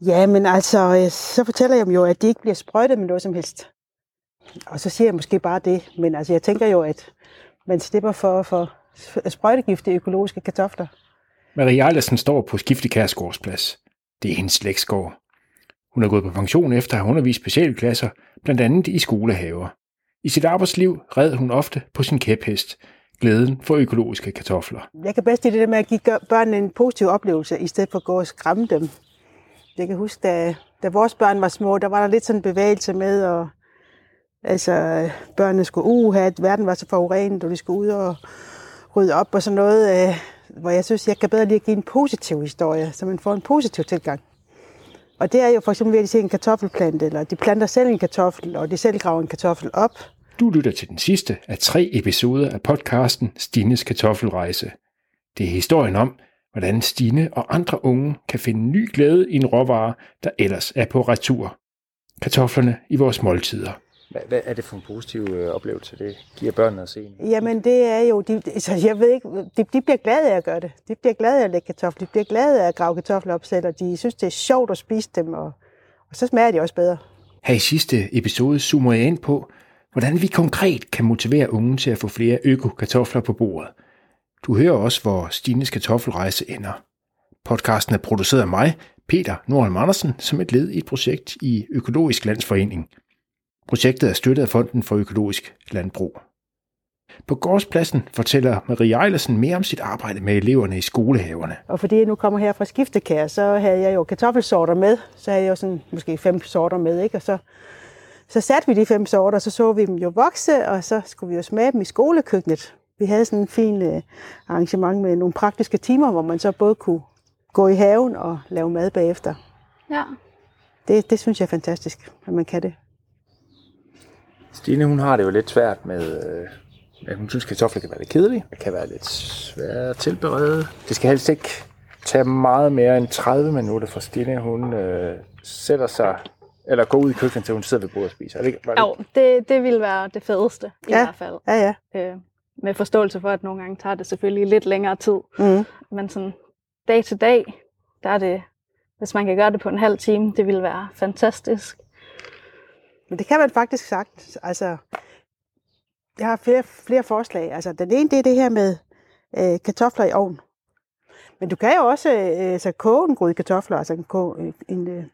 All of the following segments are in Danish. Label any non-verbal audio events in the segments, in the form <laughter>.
Ja, men altså, øh, så fortæller jeg dem jo, at de ikke bliver sprøjtet med noget som helst. Og så siger jeg måske bare det, men altså, jeg tænker jo, at man slipper for, for sprøjtegifte økologiske kartofler. Marie Ejlersen står på Skiftekærsgårdsplads. Det er hendes slægtsgård. Hun er gået på pension efter at have undervist specialklasser, blandt andet i skolehaver. I sit arbejdsliv red hun ofte på sin kæphest, glæden for økologiske kartofler. Jeg kan bedst lide det der med at give børnene en positiv oplevelse, i stedet for at gå og skræmme dem. Jeg kan huske, da, da vores børn var små, der var der lidt sådan en bevægelse med, og altså, børnene skulle uha, at verden var så forurenet, og de skulle ud og rydde op og sådan noget, øh, hvor jeg synes, jeg kan bedre lige at give en positiv historie, så man får en positiv tilgang. Og det er jo for eksempel ved at de ser en kartoffelplante, eller de planter selv en kartoffel, og de selv graver en kartoffel op. Du lytter til den sidste af tre episoder af podcasten Stines Kartoffelrejse. Det er historien om, hvordan Stine og andre unge kan finde ny glæde i en råvare, der ellers er på retur. Kartoflerne i vores måltider. Hvad, hvad er det for en positiv øh, oplevelse, det giver børnene at se? Jamen det er jo, de, altså, jeg ved ikke, de, de bliver glade af at gøre det. De bliver glade af at lægge kartofler, de bliver glade af at grave kartofler op selv, og de synes, det er sjovt at spise dem, og, og så smager de også bedre. Her i sidste episode zoomer jeg ind på, hvordan vi konkret kan motivere unge til at få flere øko-kartofler på bordet. Du hører også, hvor Stines kartoffelrejse ender. Podcasten er produceret af mig, Peter Nordholm Andersen, som et led i et projekt i Økologisk Landsforening. Projektet er støttet af Fonden for Økologisk Landbrug. På gårdspladsen fortæller Marie Ejlersen mere om sit arbejde med eleverne i skolehaverne. Og fordi jeg nu kommer her fra Skiftekær, så havde jeg jo kartoffelsorter med. Så havde jeg jo sådan måske fem sorter med, ikke? Og så, så satte vi de fem sorter, og så så vi dem jo vokse, og så skulle vi jo smage dem i skolekøkkenet. Vi havde sådan en fin øh, arrangement med nogle praktiske timer, hvor man så både kunne gå i haven og lave mad bagefter. Ja. Det, det synes jeg er fantastisk, at man kan det. Stine, hun har det jo lidt svært med, øh, at hun synes, at kartofler kan være lidt kedelige. Det kan være lidt svært at tilberede. Det skal helst ikke tage meget mere end 30 minutter for Stine. Hun øh, sætter sig, eller går ud i køkkenet, til hun sidder ved bordet og spiser. Er det, ikke- var det, Jo, det, det ville være det fedeste i Ja. hvert fald. Ja, ja. Øh, med forståelse for, at nogle gange tager det selvfølgelig lidt længere tid. Mm. Men sådan dag til dag, der er det, hvis man kan gøre det på en halv time, det ville være fantastisk. Men det kan man faktisk sagt. Altså, jeg har flere, flere forslag. Altså, den ene, det er det her med øh, kartofler i ovn. Men du kan jo også øh, så koge en gryde kartofler, altså en, koge, en øh,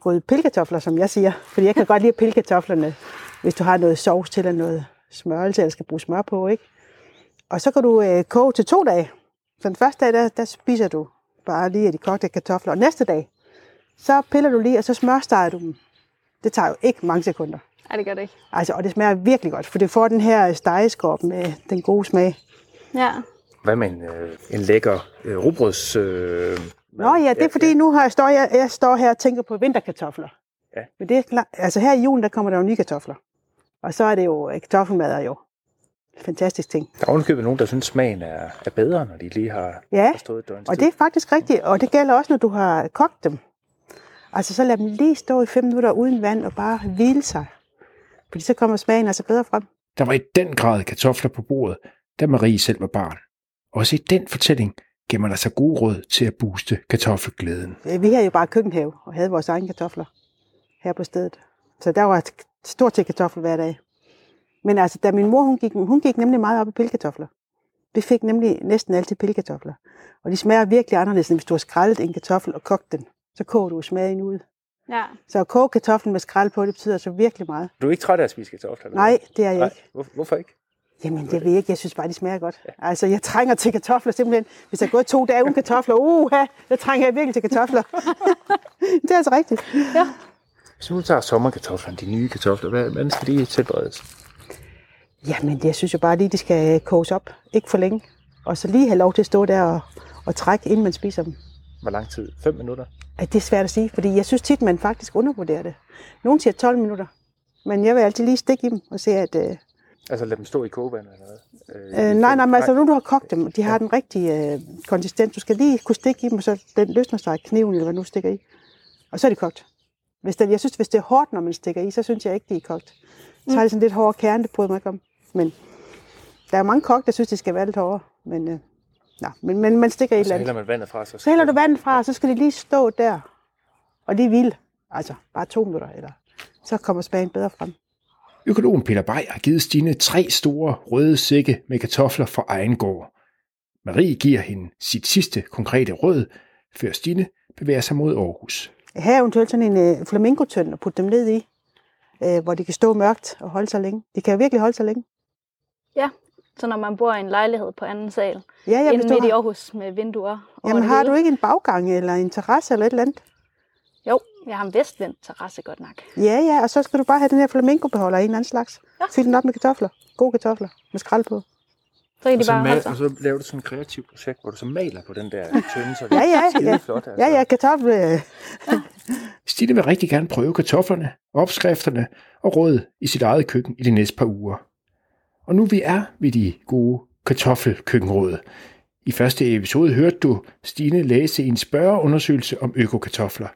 gryde pillekartofler, som jeg siger. Fordi jeg kan godt lide pillekartoflerne, hvis du har noget sovs til eller noget smørelse, eller skal bruge smør på, ikke? Og så kan du øh, koge til to dage. Så den første dag, der, der spiser du bare lige af de kogte kartofler. Og næste dag, så piller du lige, og så smørsteger du dem. Det tager jo ikke mange sekunder. Nej, det gør det ikke. Altså, og det smager virkelig godt, for det får den her stegeskorp med den gode smag. Ja. hvad med en, øh, en lækker øh, rugbrøds... Øh, Nå ja, det er fordi, nu har jeg, står jeg, jeg står her og tænker på vinterkartofler. Ja. Men det er klart, altså her i julen, der kommer der jo nye kartofler. Og så er det jo kartoffelmad er jo en fantastisk ting. Der er ovenikøbet nogen, der synes, smagen er, er bedre, når de lige har, Ja, stået et døgns og det er faktisk rigtigt, og det gælder også, når du har kogt dem. Altså så lad dem lige stå i fem minutter uden vand og bare hvile sig. Fordi så kommer smagen altså bedre frem. Der var i den grad kartofler på bordet, da Marie selv var barn. Også i den fortælling gemmer der sig gode råd til at booste kartoffelglæden. Vi havde jo bare køkkenhave og havde vores egne kartofler her på stedet. Så der var stort set kartofler hver dag. Men altså, da min mor hun gik, hun gik nemlig meget op i pillekartofler. Vi fik nemlig næsten altid pillekartofler. Og de smager virkelig anderledes, end hvis du har skrællet en kartoffel og kogt den. Så koger du smagen ud. Ja. Så at koge kartoflen med skrald på, det betyder så virkelig meget. Du er ikke træt af at spise kartofler? eller Nej, det er jeg Nej. ikke. Hvor, hvorfor ikke? Jamen, det ved jeg ikke. Jeg synes bare, de smager godt. Altså, jeg trænger til kartofler simpelthen. Hvis jeg er gået to dage uden kartofler, uha, så trænger jeg virkelig til kartofler. <laughs> det er altså rigtigt. Hvis nu tager sommerkartoflerne, de nye kartofler, hvad- hvordan skal de tilberedes? Jamen, jeg synes jo bare lige, de skal koges op. Ikke for længe. Og så lige have lov til at stå der og, og trække, inden man spiser dem. Hvor lang tid? 5 minutter? At det er svært at sige, fordi jeg synes tit, man faktisk undervurderer det. Nogle siger 12 minutter. Men jeg vil altid lige stikke i dem og se, at... Øh, Altså lad dem stå i kogevand eller hvad? øh, nej, nej, men altså nu du har kogt dem, de har den rigtige øh, konsistens. Du skal lige kunne stikke i dem, og så den løsner sig af kniven, eller hvad du stikker i. Og så er de kogt. Hvis det, jeg synes, hvis det er hårdt, når man stikker i, så synes jeg ikke, de er kogt. Så har det sådan lidt hård kerne, det bryder mig ikke om. Men der er mange kogt, der synes, de skal være lidt hårdere. Men, øh, nej, men, men man stikker i et Så eller hælder man vandet fra sig. Så hælder du vandet fra, så skal de lige stå der. Og det er vildt. Altså, bare to minutter, eller så kommer smagen bedre frem. Økologen Peter Bay har givet Stine tre store røde sække med kartofler fra egen gård. Marie giver hende sit sidste konkrete råd, før Stine bevæger sig mod Aarhus. Her er eventuelt sådan en øh, flamingotønd og putte dem ned i, øh, hvor de kan stå mørkt og holde sig længe. De kan virkelig holde sig længe. Ja, så når man bor i en lejlighed på anden sal, Ja, ja, du midt i har, Aarhus med vinduer jamen, har du ikke en baggang eller en terrasse eller et eller andet? Jo, jeg har en vestvendt terrasse godt nok. Ja, ja, og så skal du bare have den her flamingobeholder af en eller anden slags. Ja. Fyld den op med kartofler. Gode kartofler med skrald på. Så kan de Og så, bare mal, og så laver du sådan et kreativt projekt, hvor du så maler på den der tynde, så det Ja, ja, er ja. flot. Altså. Ja, ja, kartoffel. øh, Stine vil rigtig gerne prøve kartoflerne, opskrifterne og råd i sit eget køkken i de næste par uger. Og nu vi er ved de gode kartoffelkøkkenråd. I første episode hørte du Stine læse en spørgeundersøgelse om økokartofler.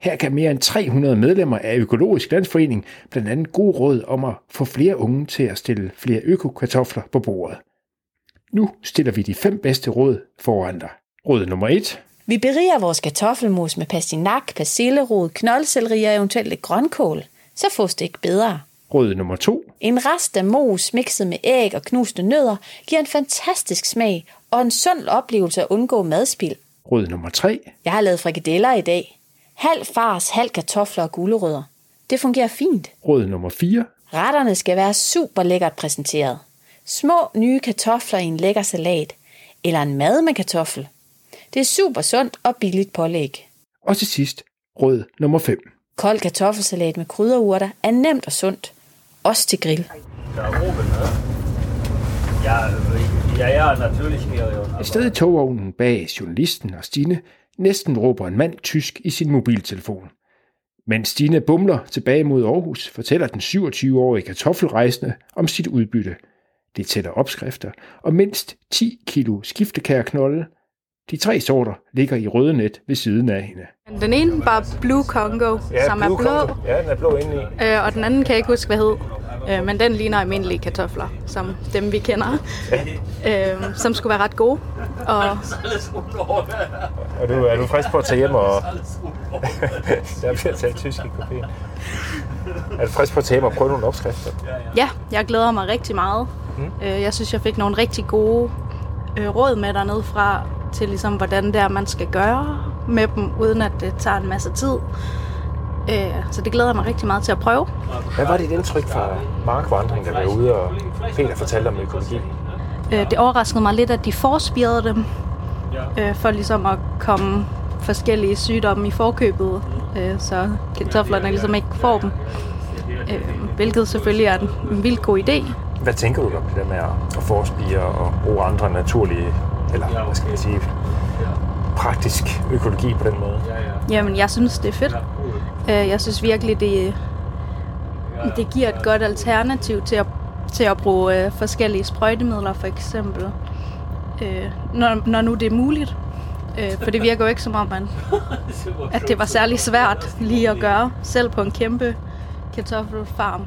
Her kan mere end 300 medlemmer af Økologisk Landsforening blandt andet gode råd om at få flere unge til at stille flere økokartofler på bordet. Nu stiller vi de fem bedste råd foran dig. Råd nummer 1. Vi beriger vores kartoffelmos med pastinak, persillerod, knoldselleri og eventuelt lidt grønkål. Så fås det ikke bedre. Råd nummer 2. En rest af mos mixet med æg og knuste nødder giver en fantastisk smag og en sund oplevelse at undgå madspild. Råd nummer 3. Jeg har lavet frikadeller i dag. Halv fars, halv kartofler og gulerødder. Det fungerer fint. Råd nummer 4. Retterne skal være super lækkert præsenteret. Små nye kartofler i en lækker salat. Eller en mad med kartoffel. Det er super sundt og billigt pålæg. Og til sidst, råd nummer 5. Kold kartoffelsalat med krydderurter er nemt og sundt. Også til grill. Et sted i togvognen bag journalisten og Stine næsten råber en mand tysk i sin mobiltelefon. Mens Stine bumler tilbage mod Aarhus, fortæller den 27-årige kartoffelrejsende om sit udbytte. Det tæller opskrifter og mindst 10 kilo skiftekærknolde. De tre sorter ligger i røde net ved siden af hende. Den ene var Blue Congo, ja, som er Blue blå, Congo. Ja, den er blå indeni. øh, og den anden kan jeg ikke huske, hvad hed. Øh, men den ligner almindelige kartofler, som dem vi kender, øh, som skulle være ret gode. Og Er du, er du frisk på at tage hjem og... <laughs> Der bliver talt tysk i kopien. Er du frisk på at tage hjem og prøve nogle opskrifter? ja, jeg glæder mig rigtig meget. Mm. Øh, jeg synes, jeg fik nogle rigtig gode øh, råd med dernede fra, til ligesom, hvordan det er, man skal gøre med dem, uden at det tager en masse tid. Øh, så det glæder jeg mig rigtig meget til at prøve. Hvad var dit indtryk fra markvandring, der var ude, og Peter fortalte om økologi? Øh, det overraskede mig lidt, at de forspirede dem, øh, for ligesom at komme forskellige sygdomme i forkøbet, øh, så kartoflerne ligesom ikke får dem. Øh, hvilket selvfølgelig er en, en vildt god idé. Hvad tænker du om det der med at- forspire og bruge andre naturlige, eller hvad skal jeg sige, praktisk økologi på den måde? Jamen, jeg synes, det er fedt. Øh, jeg synes virkelig, det, det giver et godt alternativ til at, til at bruge øh, forskellige sprøjtemidler, for eksempel. Øh, når, når nu det er muligt. For det virker jo ikke som om, man, <laughs> at det var særlig svært lige at gøre, selv på en kæmpe kartoffelfarm.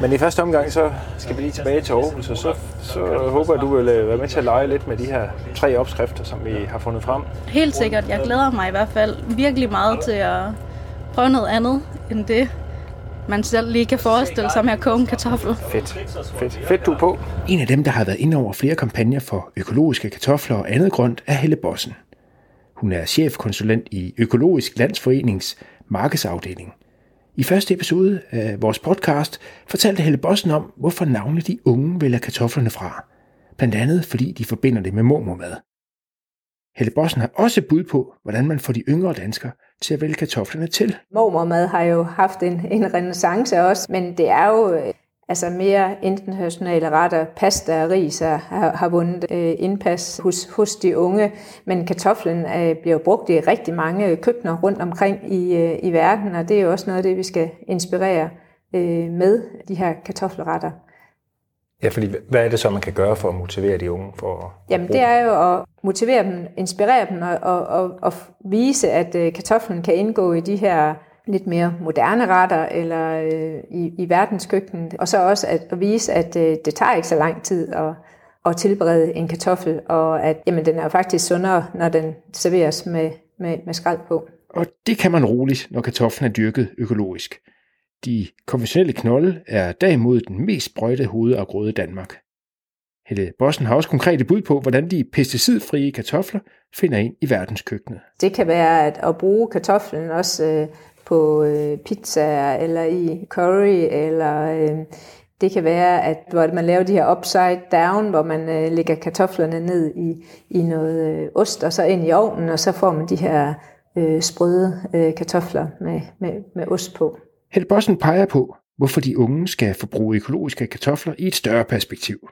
Men i første omgang, så skal vi lige tilbage til Aarhus, og så, så håber jeg, du vil øh, være med til at lege lidt med de her tre opskrifter, som vi har fundet frem. Helt sikkert. Jeg glæder mig i hvert fald virkelig meget til at prøve noget andet end det, man selv lige kan forestille sig med at koge en kartoffel. Fedt. Fedt. Fedt, du er på. En af dem, der har været inde over flere kampagner for økologiske kartofler og andet grønt, er Helle Bossen. Hun er chefkonsulent i Økologisk Landsforenings markedsafdeling. I første episode af vores podcast fortalte Helle Bossen om, hvorfor navnlig de unge vælger kartoflerne fra. Blandt andet fordi de forbinder det med mormormad. Helle Bossen har også bud på, hvordan man får de yngre danskere til at vælge kartoflerne til. Mormormad har jo haft en, en renaissance også, men det er jo øh, altså mere internationale retter. Pasta og ris er- har, har vundet øh, indpas hos, hos de unge, men kartoflen øh, bliver brugt i rigtig mange køkkener rundt omkring i, øh, i verden, og det er jo også noget af det, vi skal inspirere øh, med de her kartoffelretter. Ja, fordi hvad er det så, man kan gøre for at motivere de unge for at Jamen det er jo at motivere dem, inspirere dem og, og, og, og vise, at øh, kartoflen kan indgå i de her lidt mere moderne retter eller øh, i, i verdenskøkkenet. Og så også at, at vise, at øh, det tager ikke så lang tid at, at tilberede en kartoffel, og at jamen, den er jo faktisk sundere, når den serveres med, med, med skrald på. Og det kan man roligt, når kartoflen er dyrket økologisk. De konventionelle knolde er derimod den mest sprøjtede hovedafgrøde i Danmark. Helle Bossen har også konkrete bud på, hvordan de pesticidfrie kartofler finder ind i verdenskøkkenet. Det kan være at, at bruge kartoflen også øh, på øh, pizza eller i curry, eller øh, det kan være, at hvor man laver de her upside down, hvor man øh, lægger kartoflerne ned i, i noget øh, ost, og så ind i ovnen, og så får man de her øh, sprøde øh, kartofler med, med, med ost på. Helle Bossen peger på, hvorfor de unge skal forbruge økologiske kartofler i et større perspektiv.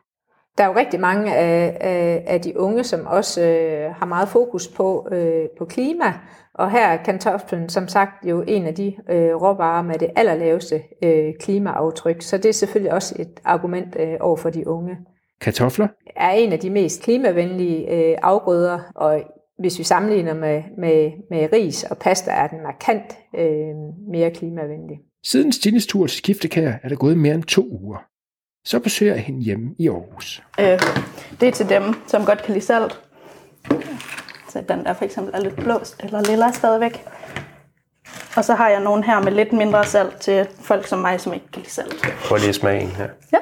Der er jo rigtig mange af, af, af de unge, som også øh, har meget fokus på, øh, på klima, og her er kartoflen som sagt jo en af de øh, råvarer med det allerlaveste øh, klimaaftryk, så det er selvfølgelig også et argument øh, over for de unge. Kartofler Er en af de mest klimavenlige øh, afgrøder, og hvis vi sammenligner med, med, med ris og pasta, er den markant øh, mere klimavenlig. Siden Stines tur til skiftekær er der gået mere end to uger. Så besøger jeg hende hjemme i Aarhus. Øh, det er til dem, som godt kan lide salt. Så den der for eksempel er lidt blåst eller lilla stadigvæk. Og så har jeg nogle her med lidt mindre salt til folk som mig, som ikke kan lide salt. Prøv lige at smage en her. Ja.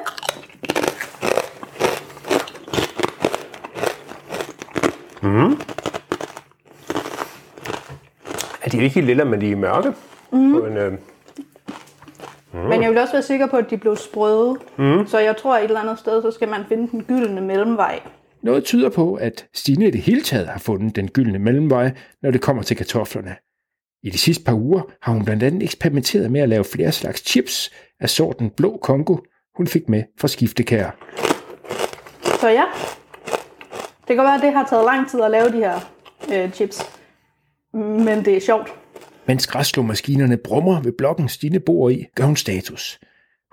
Er de ikke helt lilla, men de er mørke? Mm. På en, øh, Men jeg vil også være sikker på, at de blev sprøde. Mm. Så jeg tror, at et eller andet sted, så skal man finde den gyldne mellemvej. Noget tyder på, at Stine i det hele taget har fundet den gyldne mellemvej, når det kommer til kartoflerne. I de sidste par uger har hun blandt andet eksperimenteret med at lave flere slags chips af sorten blå Kongo, hun fik med fra skiftekær. Så ja, det kan være, at det har taget lang tid at lave de her øh, chips. Men det er sjovt. Mens græsslåmaskinerne brummer ved blokken Stine bor i, gør hun status.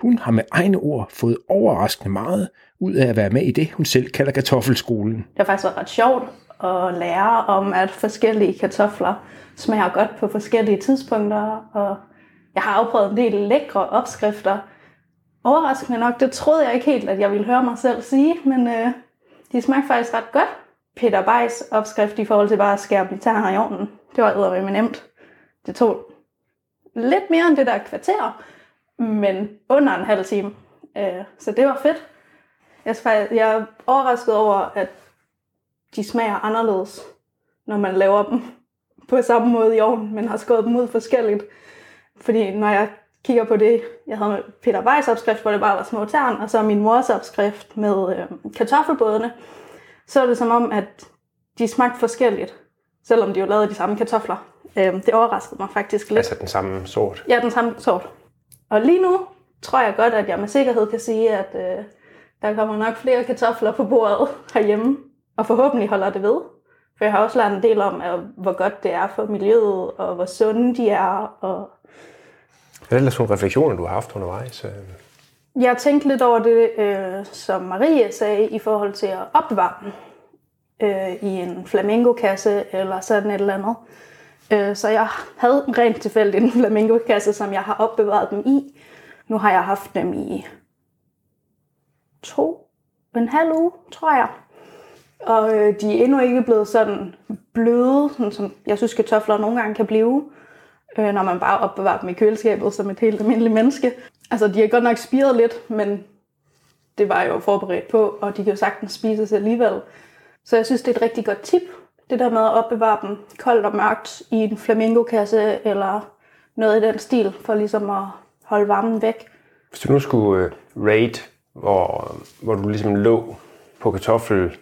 Hun har med egne ord fået overraskende meget ud af at være med i det, hun selv kalder kartoffelskolen. Det har faktisk været ret sjovt at lære om, at forskellige kartofler smager godt på forskellige tidspunkter. Og jeg har afprøvet en del lækre opskrifter. Overraskende nok, det troede jeg ikke helt, at jeg ville høre mig selv sige, men øh, de smagte faktisk ret godt. Peter Beis opskrift i forhold til bare at skære dem i i ovnen, det var eddermame nemt. Det tog lidt mere end det der kvarter, men under en halv time. Øh, så det var fedt. Jeg, jeg er overrasket over, at de smager anderledes, når man laver dem på samme måde i ovnen, men har skåret dem ud forskelligt. Fordi når jeg kigger på det, jeg havde med Peter Weiss opskrift, hvor det bare var små tern, og så min mors opskrift med øh, kartoffelbådene, så er det som om, at de smagte forskelligt, selvom de jo lavede de samme kartofler. Øh, det overraskede mig faktisk lidt. altså den samme sort. Ja, den samme sort. Og lige nu tror jeg godt, at jeg med sikkerhed kan sige, at øh, der kommer nok flere kartofler på bordet <laughs> herhjemme. Og forhåbentlig holder det ved. For jeg har også lært en del om, at, hvor godt det er for miljøet, og hvor sunde de er. Og Hvad er ellers nogle refleksioner, du har haft undervejs? jeg har tænkt lidt over det, øh, som Marie sagde, i forhold til at opvarme øh, i en flamingokasse eller sådan et eller andet. Øh, så jeg havde rent tilfældigt en <laughs> flamingokasse, som jeg har opbevaret dem i. Nu har jeg haft dem i to en halv uge, tror jeg. Og øh, de er endnu ikke blevet sådan bløde, sådan som jeg synes kartofler nogle gange kan blive, øh, når man bare opbevarer dem i køleskabet som et helt almindeligt menneske. Altså, de har godt nok spiret lidt, men det var jeg jo forberedt på, og de kan jo sagtens spises alligevel. Så jeg synes, det er et rigtig godt tip, det der med at opbevare dem koldt og mørkt i en flamingokasse, eller noget i den stil, for ligesom at holde varmen væk. Hvis du nu skulle øh, rate, hvor, hvor du ligesom lå på kartoffel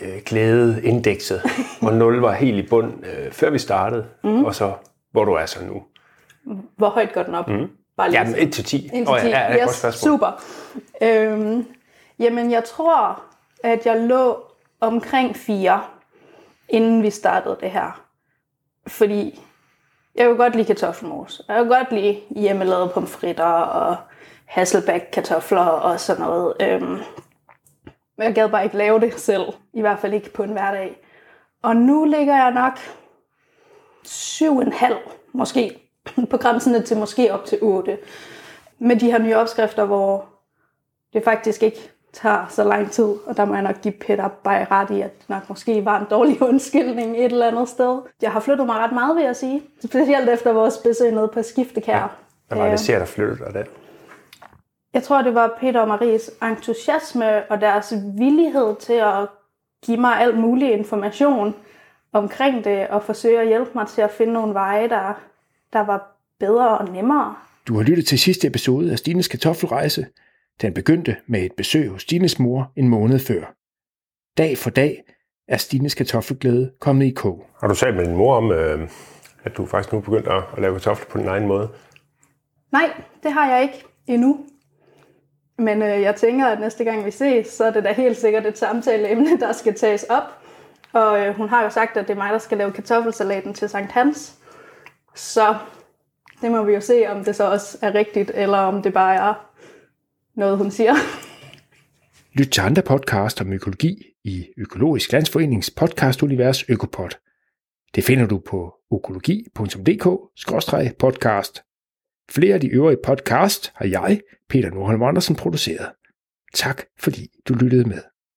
øh, glædeindekset, <laughs> hvor 0 var helt i bund, øh, før vi startede, mm. og så hvor du er så nu. Hvor højt går den op? Mm. Bare lige Ja, 1 til 10. 1 Åh, til 10. ja, ja, godt yes, spørgsmål. super. Øhm, jamen, jeg tror, at jeg lå omkring 4, inden vi startede det her. Fordi jeg kunne godt lide kartoffelmos. Jeg kunne godt lide hjemmelavede pomfritter og hasselback kartofler og sådan noget. Øhm, men jeg gad bare ikke lave det selv. I hvert fald ikke på en hverdag. Og nu ligger jeg nok 7,5 måske. <clears throat> På grænsen til måske op til 8. Med de her nye opskrifter, hvor det faktisk ikke tager så lang tid, og der må jeg nok give Peter bare ret i, at det nok måske var en dårlig <laughs> undskyldning et eller andet sted. Jeg har flyttet mig ret meget, vil jeg sige. <laughs> Specielt efter vores besøg nede på Skiftekær. Ja. Hvad var det, ser der flyttet dig det? Jeg tror, det var Peter og Maries entusiasme og deres villighed til at give mig alt mulig information omkring det, og forsøge at hjælpe mig til at finde nogle veje, der, der var bedre og nemmere. Du har lyttet til sidste episode af Stines kartoffelrejse. Den begyndte med et besøg hos Stines mor en måned før. Dag for dag er Stines kartoffelglæde kommet i kog. Har du talt med din mor om, øh, at du faktisk nu er begyndt at, at lave kartofler på din egen måde? Nej, det har jeg ikke endnu. Men øh, jeg tænker, at næste gang vi ses, så er det da helt sikkert et samtaleemne, der skal tages op. Og øh, hun har jo sagt, at det er mig, der skal lave kartoffelsalaten til Sankt Hans. Så det må vi jo se, om det så også er rigtigt, eller om det bare er noget, hun siger. Lyt til andre podcast om økologi i Økologisk Landsforenings podcastunivers Økopod. Det finder du på økologi.dk-podcast. Flere af de øvrige podcast har jeg, Peter Nordholm Andersen, produceret. Tak fordi du lyttede med.